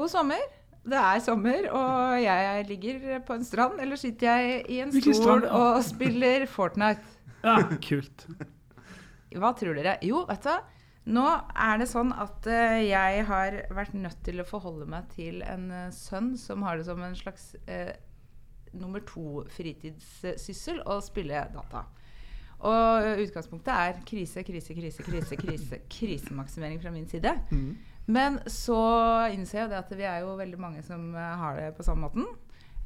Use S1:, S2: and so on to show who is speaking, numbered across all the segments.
S1: God sommer. Det er sommer, og jeg ligger på en strand, eller sitter jeg i en stol og spiller Fortnite.
S2: Ja, kult.
S1: Hva tror dere? Jo, vet du hva? Nå er det sånn at eh, jeg har vært nødt til å forholde meg til en eh, sønn som har det som en slags eh, nummer to fritidssyssel å spille data. Og utgangspunktet er krise, krise, krise, krise, krise, krisemaksimering fra min side. Men så innser jeg det at vi er jo veldig mange som eh, har det på samme måten.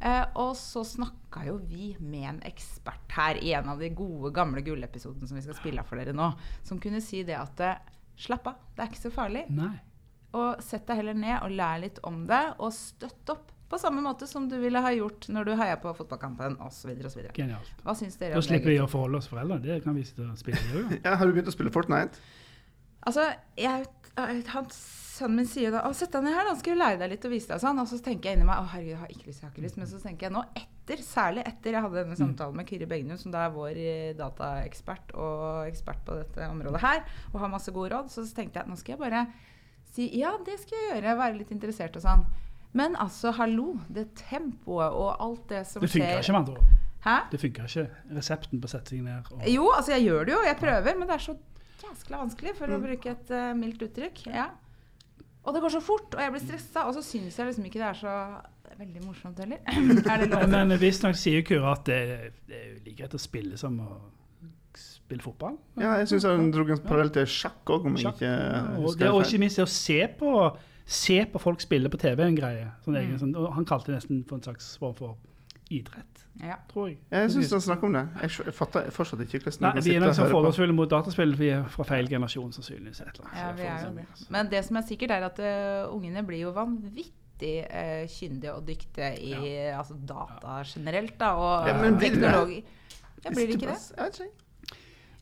S1: Eh, og så snakka jo vi med en ekspert her i en av de gode, gamle gullepisodene som vi skal spille av for dere nå, som kunne si det at eh, slapp av, det er ikke så farlig.
S2: Nei.
S1: Og sett deg heller ned og lær litt om det, og støtt opp. På samme måte som du ville ha gjort når du heia på fotballkampen osv.
S2: Genialt.
S1: Hva syns dere
S2: Da
S1: om det?
S2: slipper vi å forholde oss foreldre. Det kan vi sitte og spille.
S3: Ja, har du begynt å spille Fortnite?
S1: Altså, jeg, han, Sønnen min sier da å, 'Sett deg ned her, da skal vi lære deg litt og vise deg', sånn. Og så tenker jeg inni meg 'Å, herregud, jeg har ikke lyst', jeg har ikke lyst. Men så tenker jeg nå etter, særlig etter jeg hadde denne samtalen med Kyrre Begnum, som da er vår eh, dataekspert og ekspert på dette området her, og har masse gode råd, så tenkte jeg nå skal jeg bare si 'Ja, det skal jeg gjøre', være litt interessert og sånn. Men altså, hallo, det tempoet og alt det som
S2: Det funker
S1: skjer
S2: ikke, med andre ord.
S1: Hæ?
S2: Det funker ikke. Resepten på å sette seg ned og
S1: Jo, altså jeg gjør det jo, jeg prøver, men det er så jæskla vanskelig, for å bruke et uh, mildt uttrykk. Ja. Og det går så fort, og jeg blir stressa, og så syns jeg liksom ikke det er så veldig morsomt heller. er det lov?
S2: Men visstnok sier Kura at det, det er like greit å spille som å spille fotball.
S3: Ja, jeg syns han dro en parallell til sjakk òg, om jeg ikke
S2: Og,
S3: husker
S2: det, og ikke minst det å se på, se på folk spille på TV er en greie. Sånn
S1: Mm.
S2: sånn, og han kalte det nesten for en slags form for idrett,
S1: Ja.
S2: tror jeg.
S3: Jeg syns han snakker om det. Jeg, fatter fortsatt ikke hvordan
S2: Nei, vi er nok så fordomsfulle mot dataspill. Vi er fra feil generasjon, sannsynligvis. Et eller annet.
S1: ja, vi er jo det. Men det som er sikkert, er at uh, ungene blir jo vanvittig uh, kyndige og dyktige i altså, data generelt, da, og
S3: Ja, men blir de det?
S1: teknologi. Ja, blir det ikke det?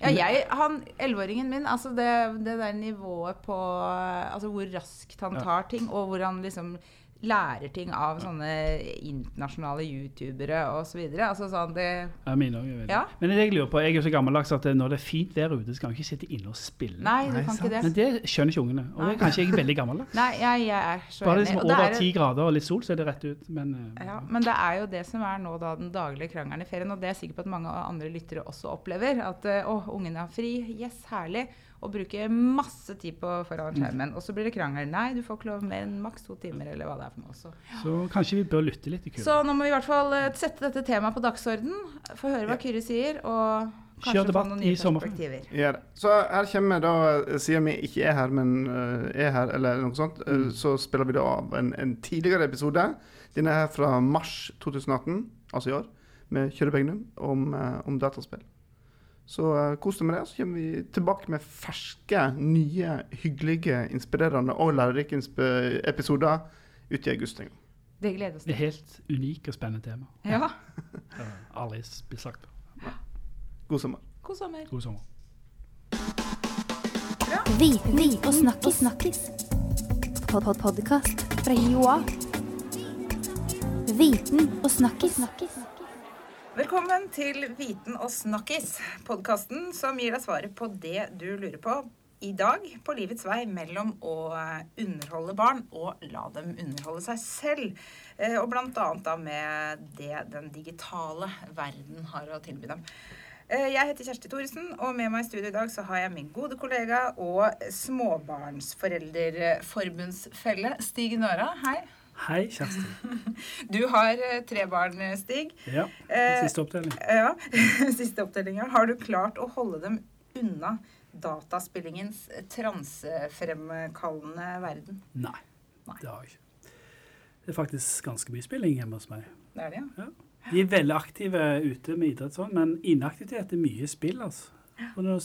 S1: Ja, jeg, han, Elleveåringen min, altså det, det der nivået på altså hvor raskt han tar ting, og hvor han liksom lærer ting av sånne internasjonale youtubere osv. Altså sånn det
S2: Ja, mine også, jeg.
S1: Ja.
S2: Men det jeg lurer på, jeg er jo så gammeldags at når det er fint vær ute, skal man ikke sitte inne og spille.
S1: Nei, du
S3: Nei,
S1: kan
S3: sant.
S1: ikke
S2: Men
S1: det.
S2: det skjønner ikke ungene. Og det er kanskje jeg er veldig gammeldags.
S1: Nei, jeg, jeg er så
S2: Bare
S1: enig.
S2: liksom
S1: Og det
S2: over
S1: er-
S2: ti grader og litt sol, så er det rett ut. Men eh,
S1: Ja, men det er jo det som er nå da den daglige krangelen i ferien, og det er jeg sikker på at mange andre lyttere også opplever. At eh, å, ungene har fri, yes, herlig. Og bruker masse tid på foran skjermen. Og så blir det krangel. Nei, du får ikke lov mer enn maks to timer, eller hva det er for noe. Så.
S2: så kanskje vi bør lytte litt til Kyrre.
S1: så nå må vi i hvert fall eh, sette dette temaet på dagsorden. Få høre hva
S3: Ja.
S1: Kyrre sier, og
S2: Kjør
S1: kanskje få
S2: debatt
S1: noen
S2: i
S1: nye perspektiver.
S3: Så her kommer da, siden vi ikke er her, men eh, er her, eller noe sånt, eh,
S2: Mm.
S3: så spiller vi da av en, en tidligere episode. Den er her fra mars 2018, altså i år, med Kjøre Begnum om, eh, om dataspill. Så uh, kos deg med det, så kommer vi tilbake med ferske, nye, hyggelige, inspirerende og lærerike episoder ut i august.
S1: Det gleder oss
S2: Det er helt unikt og spennende tema.
S1: Ja.
S2: Alice Aldri blitt sagt.
S3: God sommer.
S1: God sommer.
S2: God sommer.
S4: Vi, vi og snakkis. snakkis. Pod -pod Podkast fra Joa. Viten og snakkis.
S1: Velkommen til Viten og snakkis, podkasten som gir deg svaret på det du lurer på i dag på livets vei mellom å underholde barn og la dem underholde seg selv. Eh, Og annet da med det den digitale verden har å tilby dem. Eh, Jeg heter Kjersti Thoresen, og med meg i studio i dag så har jeg min gode kollega og småbarnsforeldreforbundsfelle Stig Nåra. Hei.
S2: Hei, Kjersti.
S1: Du har eh, tre barn, Stig.
S2: Ja,
S1: Eh,
S2: siste oppdeling.
S1: Ja, siste opptellinga. Har du klart å holde dem unna dataspillingens transefremkallende verden?
S2: Nei,
S1: Nei.
S2: det har jeg ikke. Det er faktisk ganske mye spilling hjemme hos meg.
S1: Det er det, ja.
S2: De er veldig aktive ute med idrett, sånn, men inaktivitet er mye spill. altså. Hvordan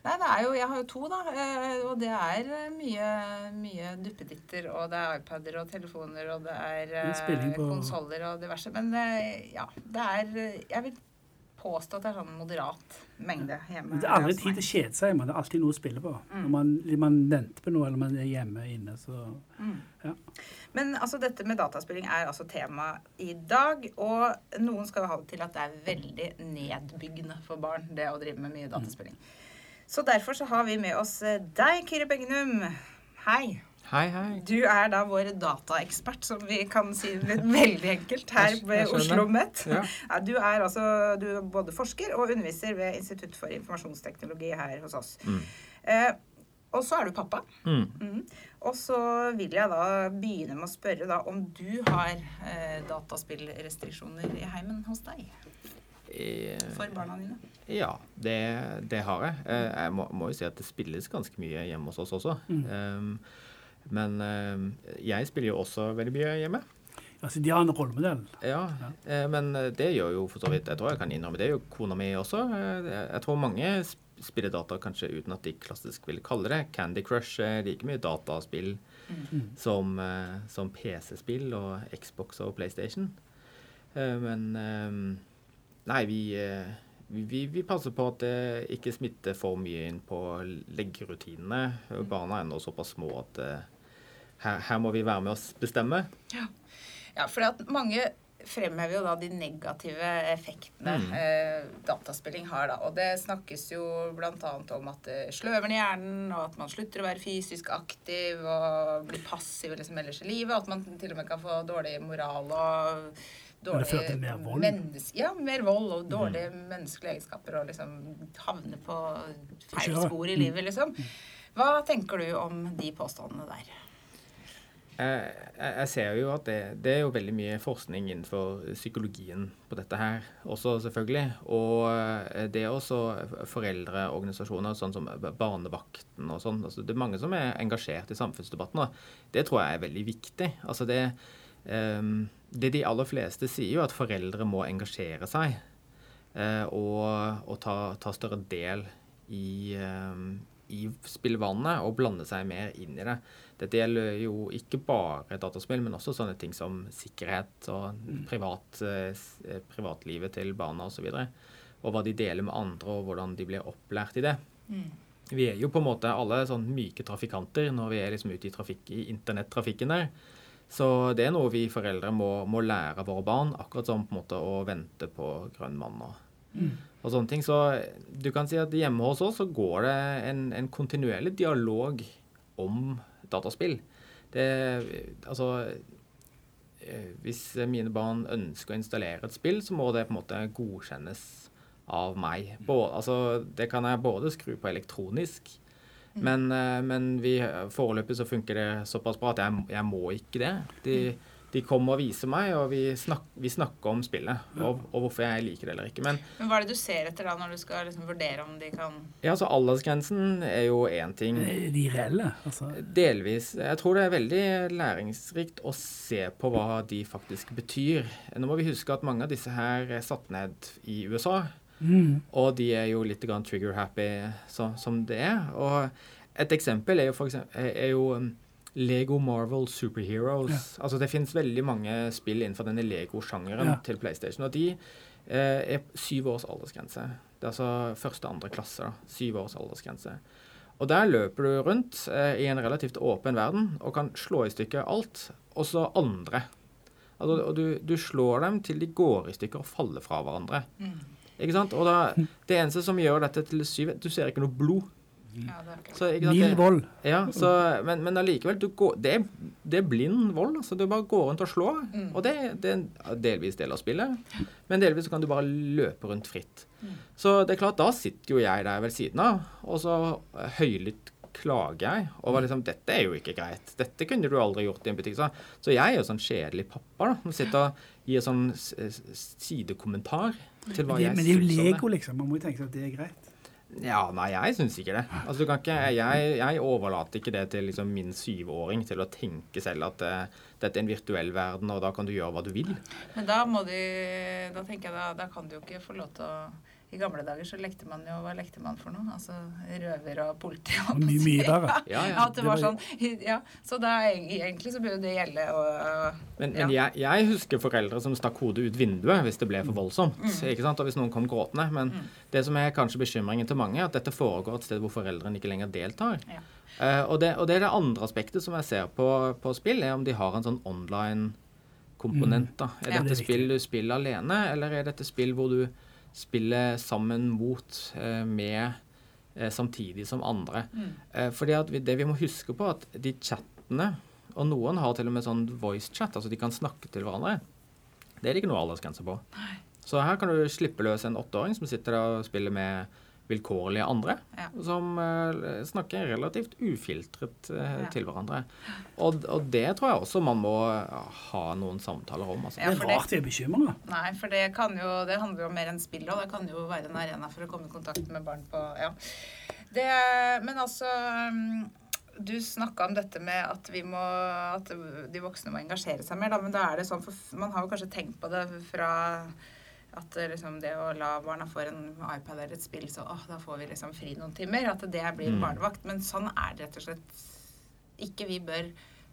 S1: Nei, det er jo, jeg har jo to, da. eh, Og det er eh, mye, mye duppeditter, og det er iPader og telefoner, og det er
S2: Men
S1: konsoller og diverse. Men eh, ja, det er eh, Jeg vil påstå at det er sånn moderat mengde hjemme.
S2: Det er aldri tid til å kjede seg hjemme. Det er alltid noe å spille på.
S1: Mm.
S2: Når man, man venter på noe, eller man er hjemme inne, så
S1: Men altså, dette med dataspilling er altså tema i dag. Og noen skal jo ha det til at det er veldig nedbyggende for barn, det å drive med mye dataspilling. Så derfor så har vi med oss eh, deg, Kyrre Begnum. Hei.
S5: Hei, hei.
S1: Du er da vår dataekspert, som vi kan si veldig enkelt her ved. Oslo Møtt.
S5: Ja.
S1: Ja, du er altså du er både forsker og underviser ved Institutt for informasjonsteknologi her hos oss.
S5: Mm.
S1: Eh, og så er du pappa.
S5: Mm.
S1: Mm. Og så vil jeg da begynne med å spørre da om du har eh, dataspillrestriksjoner i heimen hos deg
S5: Eh,
S1: for barna dine.
S5: Ja, det, det har jeg. Eh, Jeg må, må jo si at det spilles ganske mye hjemme hos oss også. Um, men um, jeg spiller jo også veldig mye hjemme.
S2: Altså, de har en rollemodell.
S5: Ja, eh, men det gjør jo for så vidt Jeg tror jeg kan innrømme det. gjør kona mi også. Eh, Jeg tror mange spiller data kanskje uten at de klassisk vil kalle det. Candy Crush er like mye dataspill som, eh, som PC-spill og Xbox og PlayStation. Eh, Men eh, Nei, vi, eh, vi, vi, vi passer på at det ikke smitter for mye inn på leggerutinene. Barna er ennå såpass små at eh, her, her må vi være med og bestemme.
S1: Ja, for at mange fremhever jo da de negative effektene
S5: Mm.
S1: eh, dataspilling har. da, Og det snakkes jo bl.a. om at det sløver ned hjernen, og at man slutter å være fysisk aktiv og blir passiv liksom ellers i livet. Og at man til og med kan få dårlig moral og
S2: mer vold.
S1: Ja, mer vold og dårlige menneskelige egenskaper og liksom havne på feil spor i livet, liksom. Hva tenker du om de påstandene der?
S5: Jeg, jeg ser jo at det, det er jo veldig mye forskning innenfor psykologien på dette her også, selvfølgelig. Og eh, det er også foreldreorganisasjoner, sånn som Barnevakten og sånn. Altså, det er mange som er engasjert i samfunnsdebatten, og det tror jeg er veldig viktig. Altså, det, ehm, det de aller fleste sier jo at foreldre må engasjere seg eh, og, og ta, ta større del i, eh, i spillvannet og blande seg mer inn i det. Dette gjelder jo ikke bare dataspill, men også sånne ting som sikkerhet og privat, eh, eh, privatlivet til barna osv. Og, så og hva de deler med andre, og hvordan de blir opplært i det. Vi er jo på en måte alle sånn myke trafikanter når vi er liksom ute i, trafikk, i internettrafikken der. Så det er noe vi foreldre må, må lære våre barn, akkurat som på en måte å vente på grønn mann og, og sånne ting. Så du kan si at hjemme hos oss så går det en, en kontinuerlig dialog om dataspill. Det, altså eh, Hvis mine barn ønsker å installere et spill, så må det på en måte godkjennes av meg. Både, altså, det kan jeg både skru på elektronisk, men, eh, men vi, foreløpig så funker det såpass bra at jeg, jeg må ikke det. De, de kommer og viser meg, og vi, snak, vi snakker om spillet, og, og hvorfor jeg liker det eller ikke. Men
S1: Men hva er det du ser etter da når du skal liksom vurdere om de kan
S5: ja, så aldersgrensen er jo én ting.
S2: De reelle? Altså,
S5: Delvis. Jeg tror det er veldig læringsrikt å se på hva de faktisk betyr. Nå må vi huske at mange av disse her er satt ned i USA,
S2: mm,
S5: og de er jo litt trigger-happy så, som det er. Og et eksempel er jo, for eksempel, er jo um, Lego Marvel Superheroes. Altså Det finnes veldig mange spill innenfor denne Lego-sjangeren
S2: Ja.
S5: til PlayStation, og de eh, er syv års aldersgrense. Det er altså første andre klasse. da, Syv års aldersgrense. Og der løper du rundt eh, i en relativt åpen verden og kan slå i stykker alt, også andre. Altså, og du, du slår dem til de går i stykker og faller fra hverandre. Ikke sant? Og da, det eneste som gjør dette til syv Du ser ikke noe blod.
S1: Ja, det er
S5: Så.
S2: Mild vold.
S5: ja, så, men, men allikevel, du går, det, det er blind vold. altså Du bare går rundt og slår. Og det, det er delvis del av spillet, men delvis så kan du bare løpe rundt fritt. Så det er klart, da sitter jo jeg der ved siden av, og så høylytt klager jeg Og var liksom Dette er jo ikke greit. Dette kunne du aldri gjort i en butikk. Så, så jeg er jo sånn kjedelig pappa, da. Sitter og gir sånn sidekommentar til hva
S2: Men det,
S5: jeg
S2: men det er jo
S5: syns om det.
S2: Lego, liksom. Man må jo tenke seg at det er greit.
S5: Ja, nei, jeg syns ikke det. Altså, du kan ikke, jeg, jeg overlater ikke det til liksom, min syvåring til å tenke selv at eh, dette er en virtuell verden, og da kan du gjøre hva du vil.
S1: Men da må du Da tenker jeg da, da kan du jo ikke få lov til å I gamle dager så lekte man jo Hva lekte man for noe? Altså røver og politi.
S2: Mye, mye verre.
S5: Ja, ja.
S1: At det var sånn Ja, så da egentlig så burde det gjelde å
S5: Men,
S1: ja.
S5: jeg, jeg husker foreldre som stakk hodet ut vinduet hvis det ble for voldsomt. ikke sant? Og hvis noen kom gråtende. Men det som er kanskje bekymringen til mange, er at dette foregår et sted hvor foreldrene ikke lenger deltar.
S1: Ja.
S5: Uh, og, det, og det er det andre aspektet som jeg ser på, på spill, er om de har en sånn online komponent. da. Er
S1: Ja.
S5: dette spill du spiller alene, eller er dette spill hvor du spiller sammen mot, eh, med, eh, samtidig som andre?
S1: Mm.
S5: Eh, fordi at det vi må huske på, at de chattene Og noen har til og med sånn voice chat, altså de kan snakke til hverandre. Det er det ikke noe aldersgrense på. Så her kan du slippe løs en åtteåring som sitter og spiller med vilkårlige andre,
S1: Ja.
S5: som uh, snakker relativt ufiltret uh,
S1: Ja.
S5: til hverandre. Og, og det tror jeg også man må ha noen samtaler om. Altså.
S1: Ja,
S2: det er rart vi er bekymra.
S1: Nei, for det, kan jo, det handler jo om mer enn spill òg. Det kan jo være en arena for å komme i kontakt med barn på Ja. Det, men altså um, Du snakka om dette med at, vi må, at de voksne må engasjere seg mer. Da, men da er det sånn, for man har jo kanskje tenkt på det fra at det liksom det å la barna få en iPad eller et spill, så åh, da får vi liksom fri noen timer. At det blir
S5: Mm.
S1: barnevakt. Men sånn er det rett og slett ikke. Vi bør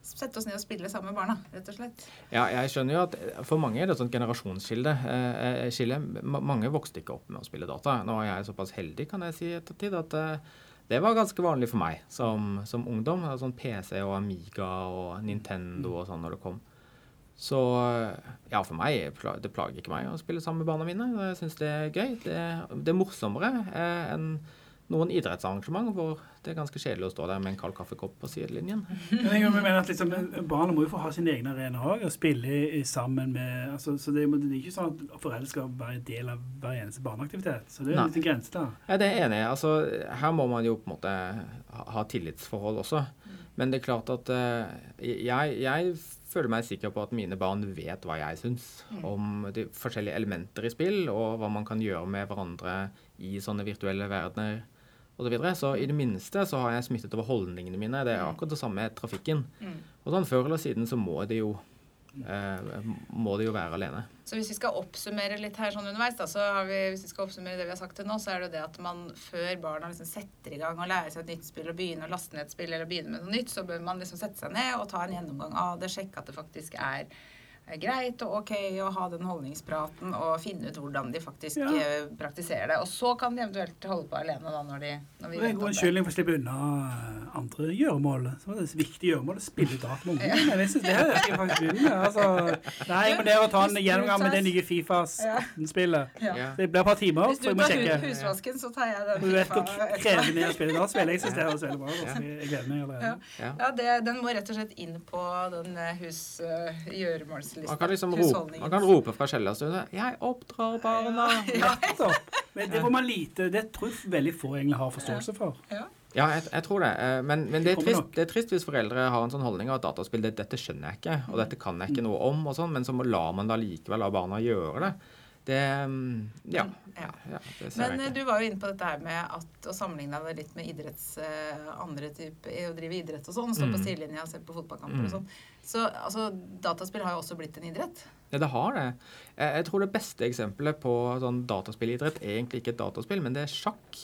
S1: sette oss ned og spille sammen med barna, rett og slett.
S5: Ja, jeg skjønner jo at for mange er det et sånt generasjonsskille. Eh, eh, Mange vokste ikke opp med å spille data. Nå er jeg såpass heldig, kan jeg si, etter ettertid, at eh, det var ganske vanlig for meg som, som ungdom. Sånn PC og Amiga og Nintendo og sånn når det kom. Så eh, ja, for meg det plager ikke meg å spille sammen med barna mine. Jeg syns det er gøy. Det, det er morsommere enn noen idrettsarrangement hvor det er ganske kjedelig å stå der med en kald kaffekopp på sidelinjen.
S2: Men jeg mener at liksom, Barna må jo få ha sine egne arenaer òg, og spille i- sammen med altså, så det, det er ikke sånn at foreldre skal være en del av hver eneste barneaktivitet. Så det er
S5: Nei.
S2: en liten grense der.
S5: Ja, det er jeg enig. Altså, her må man jo på en måte ha, ha tillitsforhold også. Men det er klart at uh, jeg, jeg føler meg sikker på at mine barn vet hva jeg syns om de forskjellige elementer i spill, og hva man kan gjøre med hverandre i sånne virtuelle verdener osv. Så, videre. så i det minste så har jeg smittet over holdningene mine. Det er akkurat det samme med trafikken.
S1: Mm.
S5: Og sånn før eller siden så må det jo må de jo være alene.
S1: Så hvis vi skal oppsummere litt her sånn underveis, da, så har vi, hvis vi skal oppsummere det vi har sagt til nå, så er det jo det at man før barna liksom setter i gang og lærer seg et nytt spill og begynner å laste ned et spill eller begynne med noe nytt, så bør man liksom sette seg ned og ta en gjennomgang av det, sjekke at det faktisk er greit og ok å ha den holdningspraten og finne ut hvordan de faktisk
S2: Ja.
S1: eh, praktiserer det. Og så kan de eventuelt holde på alene da når, de, når vi
S2: Det er en god unnskyldning for å slippe unna eh, andre gjøremål. Så er det et viktig gjøremål å spille dart med ungene. Men jeg synes det er skal jeg faktisk begynne med. Altså, nei, men det er å ta en gjennomgang med det nye Fifas
S1: Ja.
S2: 18-spillet.
S1: Ja.
S5: Ja.
S2: Det blir et par timer,
S1: Hvis
S2: så jeg må
S1: tar
S2: du
S1: tar husvasken, så tar jeg den.
S2: Du vet hvor krevende det er å spille dart. Jeg synes det høres veldig bra ut. altså. Jeg gleder meg allerede.
S5: Ja.
S1: Ja, det, den må rett og slett inn på den eh, hus uh, gjøremålslista.
S5: Man kan liksom rope, man kan rope fra kjellerstunet 'Jeg oppdrar barna'.
S2: Nettopp. Men det får man lite Det tror jeg veldig få egentlig har forståelse for.
S1: Ja.
S5: Ja, jeg, jeg tror det. Eh, Men, men det, er trist, det er trist hvis foreldre har en sånn holdning at dataspill det, dette skjønner jeg ikke, og dette kan jeg ikke noe om, og sånn, men så må- lar man da likevel la barna gjøre det. Det mm, Ja.
S1: Ja.
S5: ja det
S1: Men eh, du var jo inne på dette her med at å sammenligne deg litt med idretts, eh, andre type, å drive idrett og sånn. Stå på
S5: Mm.
S1: sidelinja og se på fotballkamper
S5: Mm.
S1: og sånn. Så altså, dataspill har jo også blitt en idrett.
S5: Ja, det har det. Jeg, tror det beste eksempelet på sånn dataspillidrett er egentlig ikke et dataspill, men det er sjakk.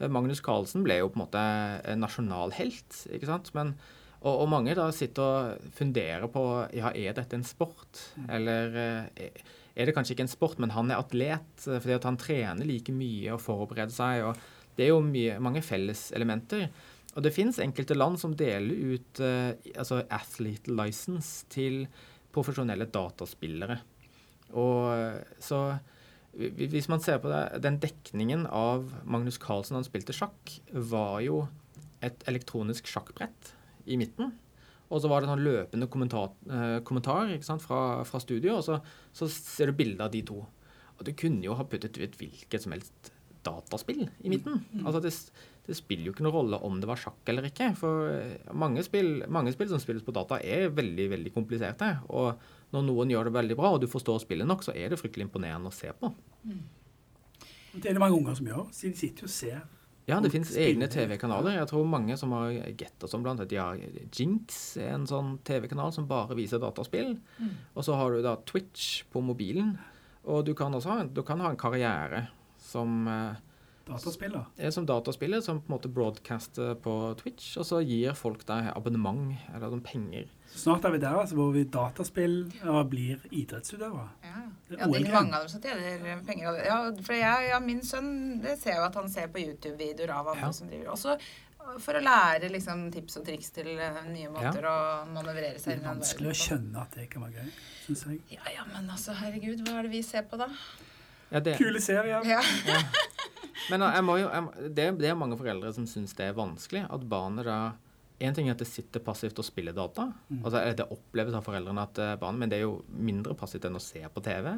S5: Eh, Magnus Carlsen ble jo på en måte nasjonalhelt, ikke sant. Men, og, og mange da sitter og funderer på ja, er dette en sport, eller eh, er det kanskje ikke en sport, men han er atlet eh, fordi at han trener like mye og forbereder seg. og Det er jo mye, mange felleselementer. Og det fins enkelte land som deler ut uh, altså athlete license til profesjonelle dataspillere. Og eh, så Hvis man ser på det, den dekningen av Magnus Carlsen han spilte sjakk, var jo et elektronisk sjakkbrett i midten. Og så var det sånn løpende kommentar, eh, kommentar ikke sant, fra, fra studio, og så, så ser du bilde av de to. Og du kunne jo ha puttet ut hvilket som helst dataspill i midten. Altså det, det spiller jo ikke noen rolle om det var sjakk eller ikke. For eh, mange spill, mange spill som spilles på data, er veldig veldig kompliserte. Og når noen gjør det veldig bra, og du forstår spillet nok, så er det fryktelig imponerende å se på.
S2: Det er det mange unger som gjør. Så de sitter jo og ser.
S5: Ja, det
S2: finnes
S5: fins egne TV-kanaler. Jeg tror mange som har Get og sånn blant annet. Ja, Jinx er en sånn TV-kanal som bare viser dataspill. Og så har du da Twitch på mobilen. Og du kan også ha, en- du kan ha en karriere som eh,
S2: Dataspiller.
S5: er som dataspiller, som på en måte broadcaster på Twitch, og så gir folk deg abonnement eller noen penger.
S2: Snart er vi der altså, hvor vi dataspillere blir idrettsutøvere.
S1: Ja,
S2: Det er
S1: ja det er mange av dem som tjener penger. av det. Ja, for jeg, ja, min sønn det ser jo at han ser på YouTube-videoer av andre
S5: Ja.
S1: som driver. Også for å lære liksom, tips og triks til eh, nye måter å manøvrere seg inn i
S2: vanskelig å skjønne at det kan være gøy, syns jeg.
S1: Ja, ja, men altså, herregud, hva er det vi ser på da?
S5: Ja, det,
S2: Kule serier.
S1: Ja.
S5: Men jeg må jo, jeg, det, det er mange foreldre som syns det er vanskelig at barnet da En ting er at det sitter passivt og spiller data.
S2: Mm.
S5: Altså Det oppleves av foreldrene at barnet men det er jo mindre passivt enn å se på TV.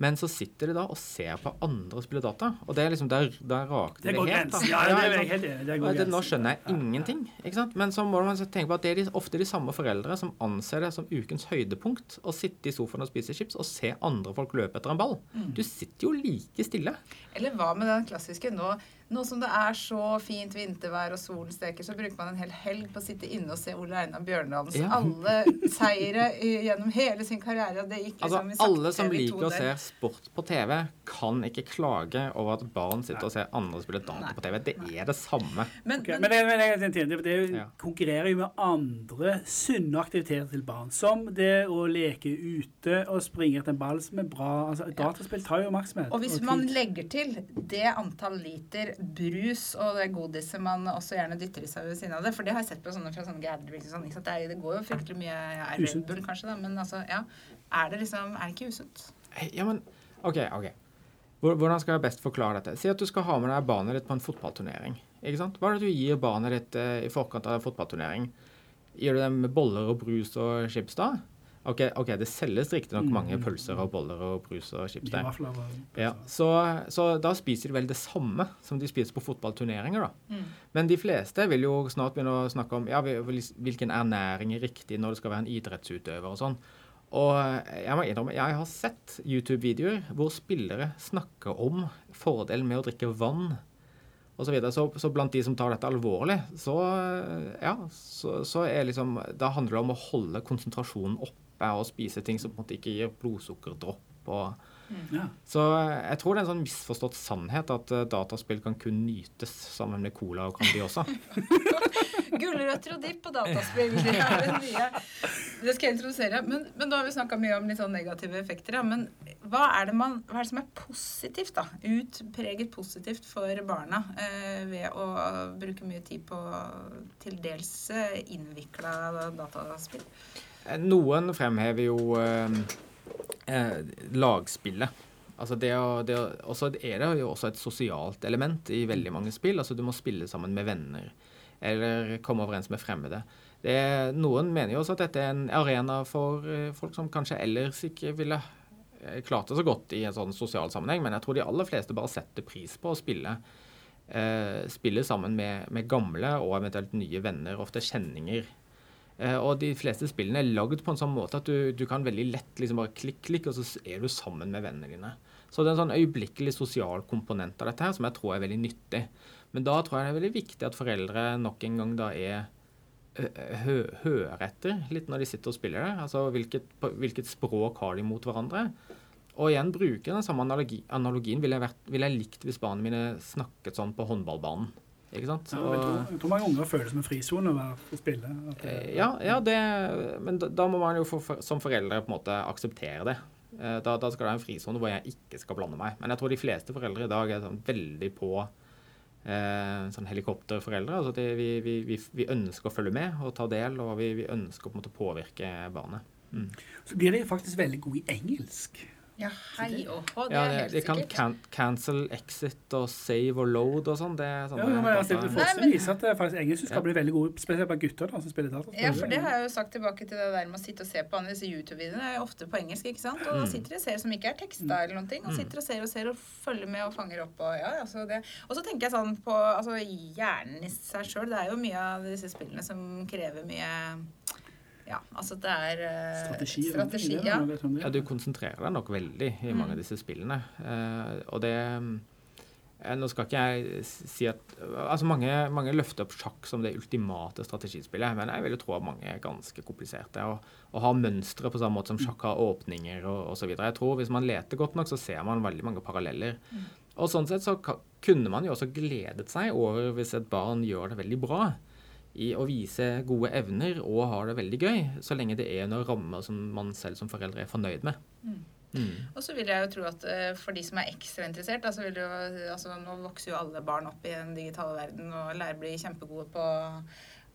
S5: Men så sitter de da og ser på andre spille data. Og det er liksom der, der rakner
S2: Det
S5: det helt. da.
S2: Ja, det er helt. Det går
S5: det, nå skjønner jeg ingenting. ikke sant? Men så må man tenke på at det er de, ofte de samme foreldre som anser det som ukens høydepunkt å sitte i sofaen og spise chips og se andre folk løpe etter en ball.
S2: Mm.
S5: Du sitter jo like stille.
S1: Eller hva med den klassiske nå, nå som det er så fint vintervær og solen steker, så bruker man en hel helg på å sitte inne og se Ole Einar Bjørndalens
S5: Ja.
S1: alle seire i- gjennom hele sin karriere. og Det gikk
S5: Altså,
S1: liksom i sakte
S5: Alle som liker å se sport på TV, kan ikke klage over at barn sitter og ser andre spille data på TV. Det er det samme.
S1: Men,
S2: okay,
S1: men,
S2: Men det, men det, det, det, det konkurrerer jo med andre sunne aktiviteter til barn. Som det å leke ute og springe etter en ball som er bra. Altså, Dataspill tar jo oppmerksomhet.
S1: og hvis
S2: og
S1: man legger til det antall liter brus og det godiset man også gjerne dytter i seg ved siden av det, for det har jeg sett på sånne fra sånne gatherings og sånn? Det, er, det går jo fryktelig mye ja, Red Bull kanskje, da, men altså, ja. Er det liksom Er det ikke usunt?
S5: Ja, men OK. ok. Hvordan skal jeg best forklare dette? Si at du skal ha med deg barnet ditt på en fotballturnering. Ikke sant? Hva er det du gir barnet ditt eh, i forkant av en fotballturnering? Gir du dem boller og brus og chips da? OK, okay det selges riktignok
S2: Mm.
S5: mange pølser og boller og brus og chips der. Ja, så, så da spiser de vel det samme som de spiser på fotballturneringer, da. Men de fleste vil jo snart begynne å snakke om ja, hvilken ernæring er riktig når det skal være en idrettsutøver og sånn. Og jeg må innrømme, jeg har sett YouTube-videoer hvor spillere snakker om fordelen med å drikke vann osv. Så, så, så blant de som tar dette alvorlig, så, ja, så, så er liksom Da handler det om å holde konsentrasjonen oppe og spise ting som på en måte ikke gir blodsukkerdropp. og
S2: Ja.
S5: så jeg tror det er en sånn misforstått sannhet at eh, dataspill kan kun nytes sammen med cola og Candy også.
S1: Gulrøtter og dipp og dataspill. Det er det nye. Det skal jeg introdusere. Men, men da har vi snakka mye om litt sånn negative effekter. Ja. Men hva er, det man, hva er det som er positivt, da? Utpreget positivt for barna eh, ved å bruke mye tid på til dels eh, innvikla dataspill?
S5: Noen fremhever jo eh, eh, lagspillet. Altså det å, det å, er det jo også et sosialt element i veldig mange spill. Altså du må spille sammen med venner eller komme overens med fremmede. Det noen mener jo også at dette er en arena for eh, folk som kanskje ellers ikke ville eh, klart det så godt i en sånn sosial sammenheng, men jeg tror de aller fleste bare setter pris på å spille. Spille sammen med, med gamle og eventuelt nye venner, ofte kjenninger. Eh, og de fleste spillene er lagd på en sånn måte at du, du kan veldig lett liksom bare klikk, klikk, og så er du sammen med vennene dine. Så det er en sånn øyeblikkelig sosial komponent av dette her som jeg tror er veldig nyttig. Men da tror jeg det er veldig viktig at foreldre nok en gang da er hø, hører etter litt når de sitter og spiller det. Altså hvilket, hvilket språk har de mot hverandre? Og igjen bruke den samme analogi, analogien ville jeg, ville jeg likt hvis barna mine snakket sånn på håndballbanen. Ikke sant?
S2: Ja, jeg, tror, jeg tror mange unger føler det som en frisone å spille. Det-
S5: Eh, Ja, ja det, men da, da må man jo for, som foreldre på en måte akseptere det. Eh, Da, da skal det være en frisone hvor jeg ikke skal blande meg. Men jeg tror de fleste foreldre i dag er sånn veldig på eh, sånn helikopterforeldre. Altså de, vi, vi, vi, vi ønsker å følge med og ta del, og vi, vi ønsker å på en måte påvirke barnet. Mm.
S2: Så blir de faktisk veldig gode i engelsk.
S1: Ja, hei og hå, det
S5: Ja,
S1: er helt
S5: de kan
S1: sikkert.
S5: can, cancel, exit og save og load og sånn. Det er sånne
S2: Ja, men altså,
S5: ser
S2: Forskning at det faktisk engelsk skal
S5: Ja.
S2: bli veldig gode, spesielt blant gutter da, som spiller data.
S1: Ja, for det har jeg jo sagt tilbake til det der med å sitte og se på andre disse YouTube-videoene. Det er jo ofte på engelsk, ikke sant? Og da
S5: Mm.
S1: sitter de og ser som ikke er teksta eller noen ting. Og sitter og ser og ser og følger med og fanger opp og ja, altså det. Og så tenker jeg sånn på altså hjernen i seg sjøl. Det er jo mye av disse spillene som krever mye Ja, altså det er uh,
S2: Strategi. og
S1: strategi
S2: det er
S1: ja.
S5: Ja, du konsentrerer deg nok veldig i mange av disse spillene. Uh, og det eh, Nå skal ikke jeg si at Altså, mange, mange løfter opp sjakk som det ultimate strategispillet, men jeg vil jo tro at mange er ganske kompliserte. Og, og har mønstre på samme måte som sjakk har åpninger og osv. Jeg tror hvis man leter godt nok, så ser man veldig mange paralleller. Og sånn sett så kunne man jo også gledet seg over hvis et barn gjør det veldig bra i å vise gode evner og har det veldig gøy, så lenge det er noen rammer som man selv som foreldre er fornøyd med. Mm.
S1: Og så vil jeg jo tro at eh, for de som er ekstra interessert da, så vil jo, altså Nå vokser jo alle barn opp i den digitale verden og lærer blir kjempegode på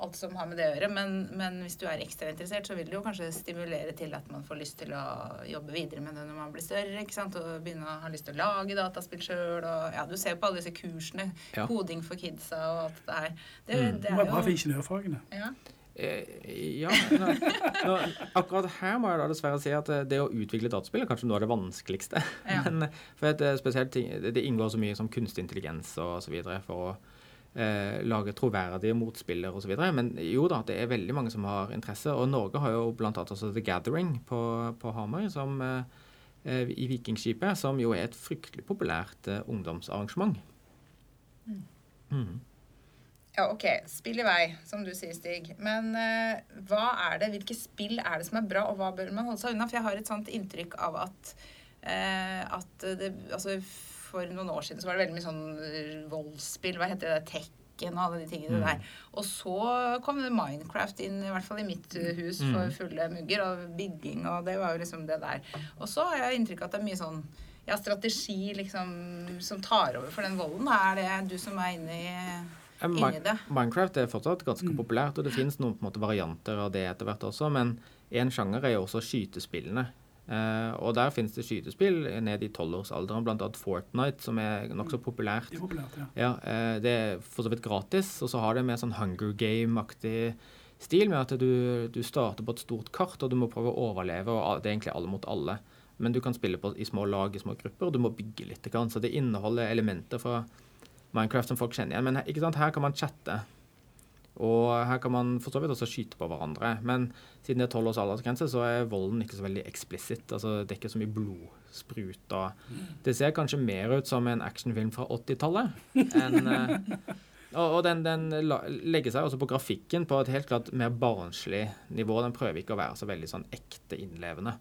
S1: alt som har med det å gjøre. Men, men hvis du er ekstra interessert, så vil det jo kanskje stimulere til at man får lyst til å jobbe videre med det når man blir større. ikke sant? Og begynne å ha lyst til å lage dataspill sjøl. Ja, du ser på alle disse kursene.
S5: Ja.
S1: Koding for kidsa og alt det her. Det,
S5: Mm.
S1: det er
S2: var bra for
S1: jo
S2: ingeniørfagene.
S1: ja.
S5: Eh, Ja. Nå, nå, akkurat her må jeg da dessverre si at eh, det å utvikle dataspill er kanskje noe av det vanskeligste.
S1: Ja.
S5: Men, eh, for at eh, spesielt ting, det det inngår så mye som kunstig intelligens og så videre for å eh, lage troverdige motspiller osv. Men jo da, det er veldig mange som har interesse. Og Norge har jo bl.a. også The Gathering på, på Hamar som, eh, i Vikingskipet, som jo er et fryktelig populært eh, ungdomsarrangement. Mm.
S1: Ja, ok. Spill i vei, som du sier, Stig. Men eh, hva er det, hvilke spill er det som er bra, og hva bør man holde seg unna? For jeg har et sånt inntrykk av at, eh, at det Altså, for noen år siden så var det veldig mye sånn eh, voldsspill. Hva heter det? Tekken og alle de tingene der. Og så kom det Minecraft inn, i hvert fall i mitt eh, hus, for fulle mugger, og bygging, og det var jo liksom det der. Og så har jeg inntrykk av at det er mye sånn ja, strategi liksom, som tar over for den volden. Er det du som er inne i.
S5: Minecraft er fortsatt ganske populært, og det finnes noen på en måte varianter av det etter hvert også, men en sjanger er jo også skytespillene. Eh, og der finnes det skytespill ned i tolvårsalderen, bl.a. Fortnite, som er nokså populært.
S2: Det er populært, ja.
S5: Ja, uh, Det er for så vidt gratis, og så har det mer sånn Hunger Game-aktig stil, med at du, du starter på et stort kart, og du må prøve å overleve, og det er egentlig alle mot alle. Men du kan spille på, i små lag, i små grupper, og du må bygge litt. Så det inneholder elementer fra Minecraft som folk kjenner igjen. Men her- her kan man chatte. Og her kan man for så vidt også skyte på hverandre. Men siden det er tolv års aldersgrense, så er volden ikke så veldig eksplisitt. Altså, det er ikke så mye blodsprut. Og det ser kanskje mer ut som en actionfilm fra 80-tallet enn eh, og, den, den legger seg også på grafikken på et helt klart mer barnslig nivå. Den prøver ikke å være så veldig sånn ekte innlevende.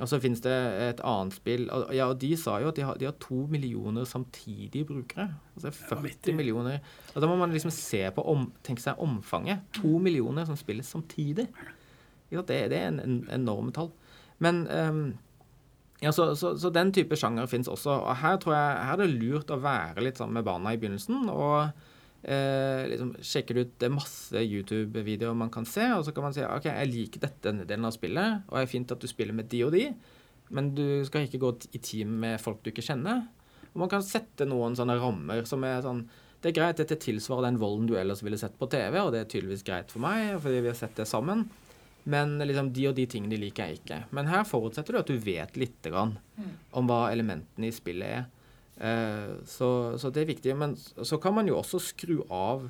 S5: Og så finnes det et annet spill og, ja, og De sa jo at de har, de har to millioner samtidige brukere. Altså 40 millioner. Og Da må man liksom se på om, tenke seg omfanget. To millioner som spilles samtidig. Ja. Det, det er en, en enorme tall. Men um, ja, så, så, så den type sjanger fins også. Og her tror jeg her er det lurt å være litt sammen med barna i begynnelsen. og eh, liksom sjekker ut det masse YouTube-videoer man kan se, og så kan man si ok, jeg liker dette denne delen av spillet, og det er fint at du spiller med de og de, men du skal ikke gå i team med folk du ikke kjenner. Og man kan sette noen sånne rammer som er sånn Det er greit, dette tilsvarer den volden du ellers ville sett på TV, og det er tydeligvis greit for meg, fordi vi har sett det sammen. Men liksom, de og de tingene liker jeg ikke. Men her forutsetter du at du vet lite grann om hva elementene i spillet er. Eh, så, så det er viktig. Men så kan man jo også skru av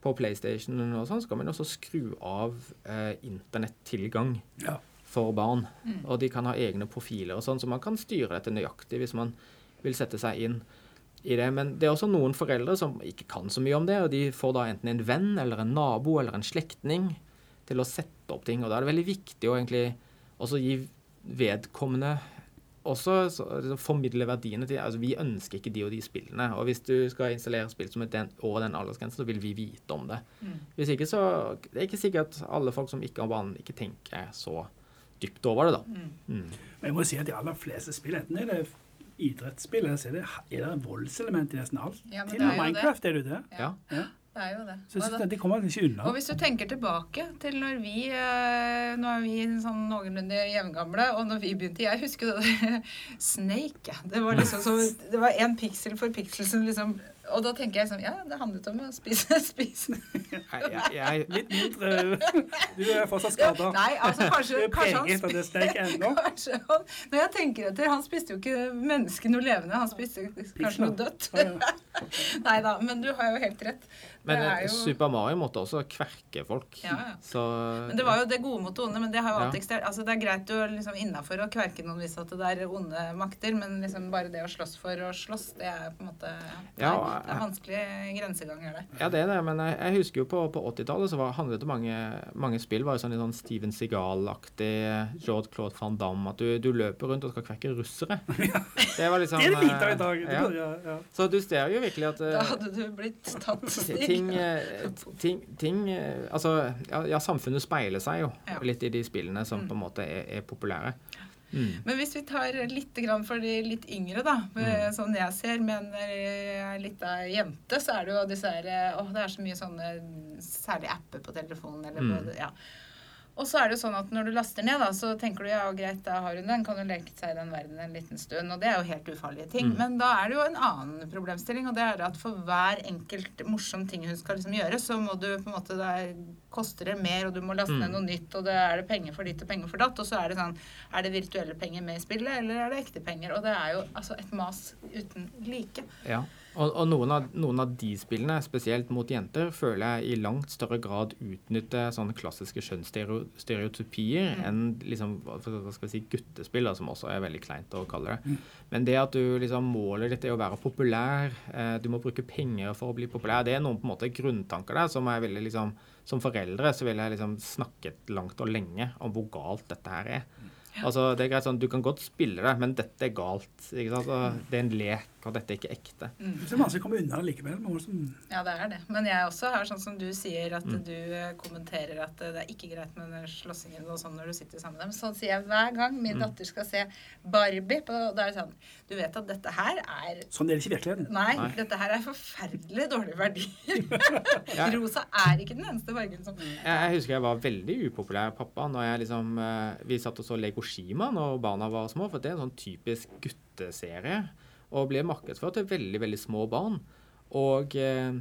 S5: på PlayStation og sånn, så kan man også skru av eh, internettilgang
S2: Ja.
S5: for barn. Og de kan ha egne profiler og sånn, så man kan styre dette nøyaktig hvis man vil sette seg inn i det. Men det er også noen foreldre som ikke kan så mye om det, og de får da enten en venn eller en nabo eller en slektning til å sette opp ting. Og da er det veldig viktig å egentlig også gi vedkommende også så, liksom, formidle verdiene til altså Vi ønsker ikke de og de spillene. Og hvis du skal installere spill som er den, over den aldersgrensen, så vil vi vite om det. Hvis ikke, så Det er ikke sikkert alle folk som ikke har banen, ikke tenker så dypt over det, da. Mm.
S2: Men jeg må si at de aller fleste spill, enten er det idrettsspill, eller så er det, er det voldselement i nesten alt.
S1: Ja,
S2: Til og med
S1: Minecraft det.
S2: Er det jo det.
S5: Ja.
S2: Ja.
S1: Det er jo det.
S2: Så jeg synes det, de kommer ikke unna.
S1: Og hvis du tenker tilbake til når vi eh, Nå er vi sånn noenlunde jevngamle, og når vi begynte Jeg husker det der Snake. Det var liksom som Det var én piksel for piksel som liksom Og da tenker jeg sånn Ja, det handlet om å spise. spise.
S5: Nei, jeg, jeg,
S2: Litt mindre Du er fortsatt skada.
S1: Nei, altså
S2: Du
S1: kanskje,
S2: er
S1: kanskje han
S2: preget av det steik ennå.
S1: Når jeg tenker etter, han spiste jo ikke mennesket noe levende, han spiste kanskje noe dødt.
S2: Ja, ja.
S1: Nei da, men du har jo helt rett.
S5: men
S1: det er
S5: eh,
S1: jo,
S5: Super Mario måtte også kverke folk.
S1: Ja, ja.
S5: Så
S1: men det var jo det gode mot det onde, men det har jo alltid eksistert. Altså, det er greit jo liksom innafor å kverke noen hvis at det er onde makter, men liksom bare det å slåss for å slåss, det er på en måte ja,
S5: Ja,
S1: Det er vanskelig grenseganger, det.
S5: Ja, det er det, men jeg, jeg husker jo på, på 80-tallet så var, handlet det mange, mange spill var jo sånn, litt sånn Steven Seagal-aktig, George Claude van Damme, at du, du løper rundt og skal kvekke russere. Det var liksom
S2: Det er det lite av i
S5: eh,
S2: dag.
S5: Ja.
S2: Ja, ja.
S5: Så du ser jo virkelig at eh,
S1: Da hadde du blitt tatt
S5: ti-
S1: stig.
S5: ting, eh, ting, ting eh, Altså, ja, ja, samfunnet speiler seg jo
S1: Ja.
S5: litt i de spillene som på en måte er, er populære. Mm.
S1: Men hvis vi tar litt grann for de litt yngre, da,
S5: Mm.
S1: sånn jeg ser, med en lita jente, så er det jo disse her Å, det er så mye sånne særlig apper på telefonen eller
S5: Mm.
S1: både Ja. Og så er det jo sånn at når du laster ned, da, så tenker du ja, greit, da har hun den, kan hun leke seg i den verden en liten stund. Og det er jo helt ufarlige ting.
S5: Mm.
S1: Men da er det jo en annen problemstilling, og det er at for hver enkelt morsom ting hun skal liksom gjøre, så må du på en måte det koster det mer, og du må laste ned
S5: Mm.
S1: noe nytt, og det er det penger for ditt og penger for datt. Og så er det sånn Er det virtuelle penger med i spillet, eller er det ekte penger? Og det er jo altså et mas uten like.
S5: Ja. Og, og noen, av, noen av de spillene, spesielt mot jenter, føler jeg i langt større grad utnytter sånne klassiske kjønnsstereotypier
S1: Mm.
S5: enn liksom, hva skal vi si, guttespill, da, som også er veldig kleint å kalle det.
S2: Mm.
S5: Men det at du liksom målet ditt er å være populær, eh, du må bruke penger for å bli populær, det er noen på en måte grunntanker der som er veldig liksom Som foreldre så vil jeg liksom snakket langt og lenge om hvor galt dette her er. Altså, det er greit sånn, Du kan godt spille det, men dette er galt. ikke sant? Så det er en lek, og dette er ikke ekte.
S2: Så er vanskelig å komme unna det likevel. Som,
S1: Ja, det er det. Men jeg også har sånn som du sier, at
S5: Mm.
S1: du eh, kommenterer at eh, det er ikke greit med slåssingen og sånn når du sitter sammen med dem. Sånn sier jeg hver gang min
S5: Mm.
S1: datter skal se Barbie. På, da er det sånn Du vet at dette her er
S2: sånn er det ikke i virkeligheten.
S1: Nei,
S5: Nei.
S1: dette her er forferdelig dårlige verdier. Rosa er ikke den eneste fargen som
S5: Jeg, jeg husker jeg var veldig upopulær pappa når jeg liksom eh, Vi satt og så Lego Shima når barna var små, for det er en sånn typisk gutteserie. Og ble markedsført til veldig, veldig små barn. Og eh,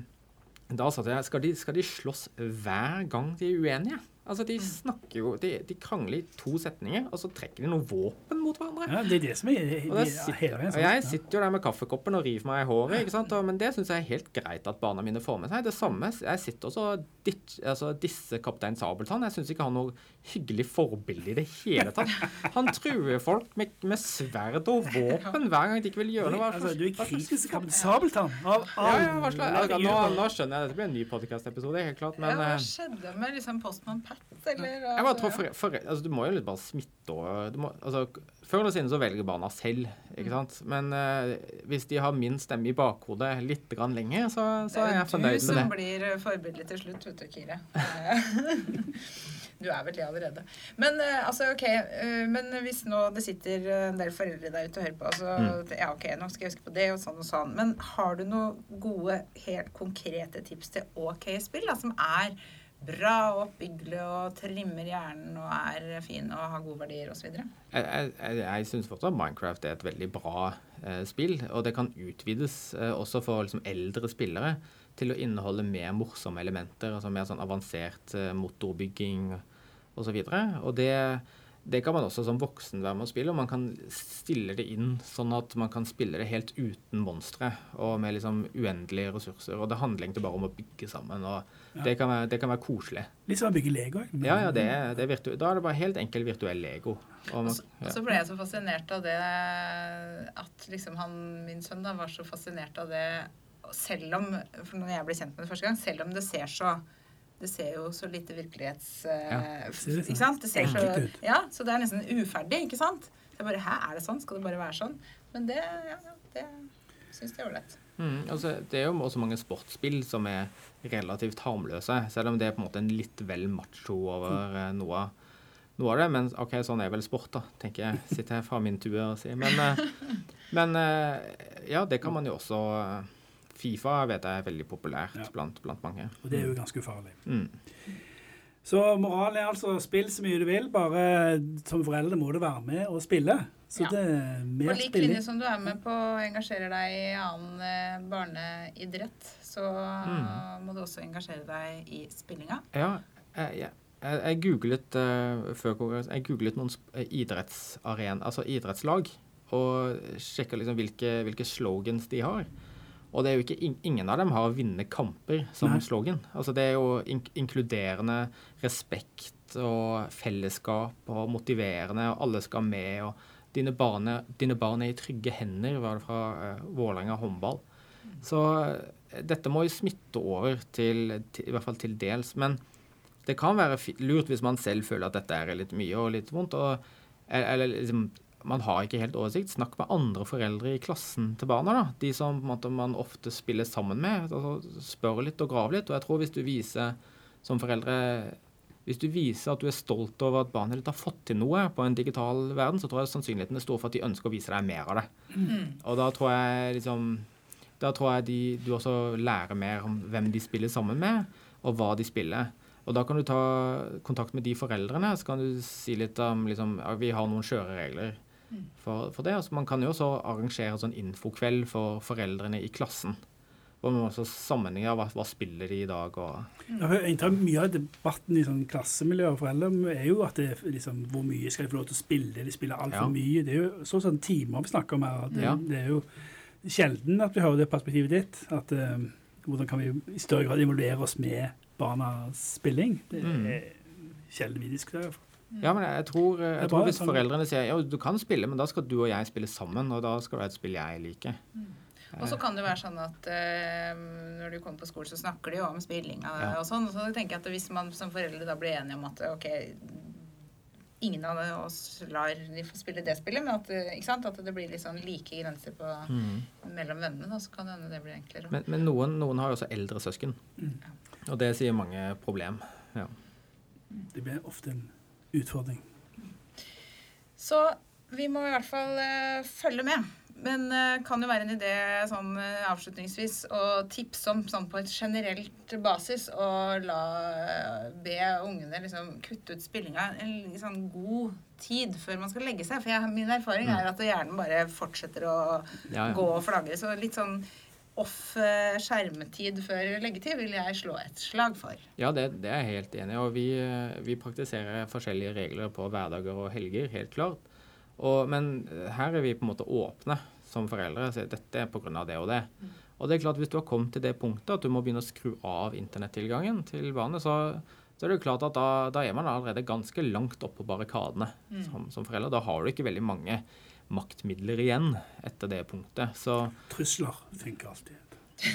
S5: da satt jeg skal de, skal de slåss hver gang de er uenige? Altså, de snakker jo De, de krangler i to setninger, og så trekker de noe våpen mot hverandre.
S2: Ja, det er det som er, er,
S5: Og, sitter,
S2: hele veien.
S5: og jeg sitter jo der med kaffekoppen og river meg i håret. ikke sant? Og, men det syns jeg er helt greit at barna mine får med seg. Det samme, Jeg sitter også og ditch- altså, disser kaptein Sabeltann. Jeg syns ikke han har noe hyggelig forbilde i det hele tatt. Han truer folk med, med sverd og våpen hver gang de ikke vil gjøre noe.
S2: Altså, du er kritisk til Sabeltann. Av
S5: Ja, ja, hva slags, ja, nå, nå skjønner jeg. Dette blir en ny podkast-episode, helt klart. Men
S1: ja, Hva
S5: eh,
S1: skjedde med liksom Postman Pat, eller?
S5: jeg bare
S1: altså,
S5: tror for, for, altså, Du må jo litt bare smitte og må, altså, Før eller siden så velger barna selv, ikke sant. Men uh, hvis de har min stemme i bakhodet litt grann lenger, så, så er jeg fornøyd med
S1: Det
S5: Det
S1: er du som blir forbildet forbilde til slutt, vet du, Kire. Du er vel det allerede. Men eh, altså, ok, eh, men hvis nå det sitter en del foreldre der ute og hører på, altså,
S5: Mm.
S1: ja, ok, nå skal jeg huske på det og sånn og sånn, men har du noen gode, helt konkrete tips til ok spill, da, som er bra og oppbyggelig og trimmer hjernen og er fin og har gode verdier osv.?
S5: Jeg, jeg, jeg syns fortsatt Minecraft er et veldig bra eh, spill, og det kan utvides eh, også for liksom, eldre spillere til å inneholde mer morsomme elementer, altså mer sånn avansert eh, motorbygging osv. Og, så og det, det kan man også som voksen være med å spille, og man kan stille det inn sånn at man kan spille det helt uten monstre og med liksom uendelige ressurser. Og det handler egentlig bare om å bygge sammen, og det, kan være, det kan være koselig.
S2: Litt som å bygge Lego. ikke?
S5: Ja, ja, det det er virtu da er det bare helt enkel virtuell Lego. Og man,
S1: så- så ble jeg så fascinert av det at liksom han, min sønn da, var så fascinert av det selv om For når jeg ble kjent med det første gang, selv om det ser så det ser jo så lite virkelighets... Ja.
S2: ser
S1: ikke
S2: sånn
S1: sant? Det ser så,
S2: enkelt ut.
S1: ja, så det er nesten uferdig, ikke sant? Det er bare, Hæ, er det sånn? Skal det bare være sånn? Men det, ja, det syns jeg er ålreit.
S5: Mm, altså, det er jo også mange sportsspill som er relativt harmløse, selv om det er på en måte en litt vel macho over eh, noe, noe av det. Men OK, sånn er vel sport, da, tenker jeg. Sitter her fra min tue og sier. Men, eh, men eh, ja, det kan man jo også eh, Fifa vet jeg er veldig populært
S2: Ja.
S5: blant, blant mange.
S2: Og det er jo ganske ufarlig.
S5: Mm.
S2: Så moralen er altså spill så mye du vil, bare som foreldre må du være med og spille. Så
S1: Ja.
S2: det er
S1: På
S2: mer
S1: lik
S2: spilling.
S1: linje som du er med på å engasjere deg i annen eh, barneidrett, så
S5: Mm.
S1: må du også engasjere deg i spillinga.
S5: Ja, jeg, jeg, googlet uh, før Jeg googlet noen eh, idrettsaren, altså idrettslag, og sjekka liksom hvilke, hvilke slogans de har. Og det er jo ikke, ingen av dem har 'vinne kamper' som
S2: Nei.
S5: slogan. Altså det er jo in inkluderende respekt og fellesskap og motiverende, og alle skal med. og Dine barn er, dine barn er i trygge hender, var det fra uh, Vålerenga håndball. Så eh, dette må jo smitte over til, til, i hvert fall til dels. Men det kan være lurt hvis man selv føler at dette er litt mye og litt vondt. Og, eller liksom, man har ikke helt oversikt. Snakk med andre foreldre i klassen til barna. da. De som måte, man ofte spiller sammen med. Altså, spør litt og grav litt. Og jeg tror hvis du viser som foreldre hvis du viser at du er stolt over at barnet ditt har fått til noe på en digital verden, så tror jeg sannsynligheten er stor for at de ønsker å vise deg mer av det. Og da tror jeg liksom Da tror jeg de, du også lærer mer om hvem de spiller sammen med, og hva de spiller. Og da kan du ta kontakt med de foreldrene, så kan du si litt om liksom, ja, Vi har noen skjøre regler for, for det. Altså, man kan jo også arrangere sånn infokveld for foreldrene i klassen. Hvor man også sammenligner hva, hva spiller de i dag, og
S2: Ja, jeg tror Mye av debatten i sånn klassemiljø og foreldre er jo at det liksom, hvor mye skal de få lov til å spille. De spiller altfor
S5: Ja.
S2: mye. Det er jo sånn, sånn timer vi snakker om her. Det,
S5: Ja.
S2: det er jo sjelden at vi hører det perspektivet ditt. At uh, hvordan kan vi i større grad involvere oss med barnas spilling? Det er
S5: Mm.
S2: er sjelden vi diskuterer.
S5: Ja, men jeg tror,
S2: er
S5: jeg tror hvis
S2: sånn-
S5: foreldrene sier ja, du kan spille, men da skal du og jeg spille sammen, og da skal det være et spill jeg liker.
S1: Og så kan det være sånn at eh, når du kommer på skolen, så snakker de jo om spillinga
S5: Ja.
S1: og sånn. Og så tenker jeg at hvis man som foreldre da blir enige om at ok, ingen av oss lar de få spille det spillet, men at, eh, ikke sant? at det blir litt sånn like grenser på, mellom vennene, da, så kan det hende det blir enklere.
S5: Men, men noen, noen har jo også eldre søsken,
S2: Mm.
S5: og det sier mange problem. Ja.
S2: Det blir ofte en utfordring.
S1: Så vi må i hvert fall uh, følge med. Men det kan jo være en idé sånn uh, avslutningsvis å tipse om sånn på et generelt basis og la uh, be ungene liksom kutte ut spillinga en sånn god tid før man skal legge seg. For jeg, min erfaring er at hjernen bare fortsetter å
S5: Ja, ja.
S1: gå og flagre. Så litt sånn off eh, før leggetid vil jeg slå et slag for.
S5: Ja, det, det er jeg helt enig i. Og vi, eh, vi praktiserer forskjellige regler på hverdager og helger, helt klart. Og, men eh, her er vi på en måte åpne som foreldre. Så dette er pga. det og det. Og det er klart Hvis du har kommet til det punktet at du må begynne å skru av internettilgangen til barnet, så, så er det jo klart at da, da er man allerede ganske langt oppe på barrikadene som, som forelder. Da har du ikke veldig mange maktmidler igjen etter det punktet. Så
S2: Trusler funker alltid.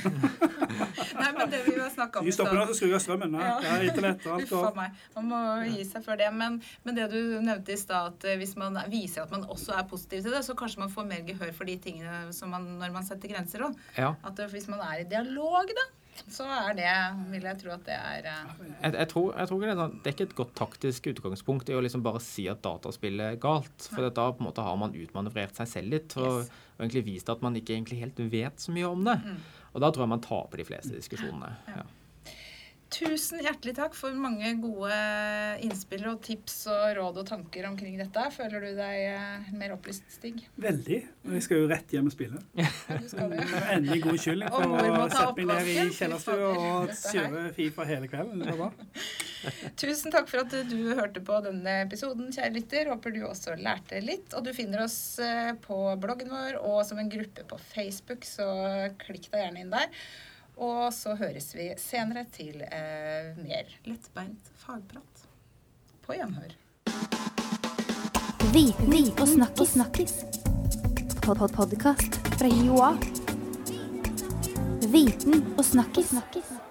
S1: Nei, men det vi har snakka om
S2: De stopper der, så skrur jeg av strømmen. Ja.
S1: Ja.
S2: Internett og alt.
S1: Uff a meg. Man må gi seg før det. Men, men det du nevnte i stad, at eh, hvis man viser at man også er positiv til det, så kanskje man får mer gehør for de tingene som man, når man setter grenser òg.
S5: ja.
S1: At hvis man er i dialog, da, så er det Vil jeg tro at det er eh,
S5: Jeg, jeg, tror, jeg tror det, er sånn, det er ikke et godt taktisk utgangspunkt i å liksom bare si at dataspill er galt. For da på en måte har man utmanøvrert seg selv litt og,
S1: Yes.
S5: og egentlig vist at man ikke egentlig helt vet så mye om det. Og da tror jeg man taper de fleste diskusjonene. Ja.
S1: Tusen hjertelig takk for mange gode innspill og tips og råd og tanker omkring dette. Føler du deg eh, mer opplyst, Stig?
S2: Veldig. Og jeg skal jo rett hjem og spille.
S1: Du skal det.
S2: Endelig god
S1: kylling på
S2: å
S1: ta
S2: sette meg ned i kjellerstua og kjøre Fifa hele kvelden. Det var bra.
S1: Tusen takk for at du hørte på denne episoden, kjære lytter. Håper du også lærte litt. Og du finner oss eh, på bloggen vår og som en gruppe på Facebook, så klikk deg gjerne inn der. Og så høres vi senere til eh, mer lettbeint fagprat. På gjenhør.
S4: Viten og snakkis. snakkis. Fra Joa. Viten og snakkis. snakkis.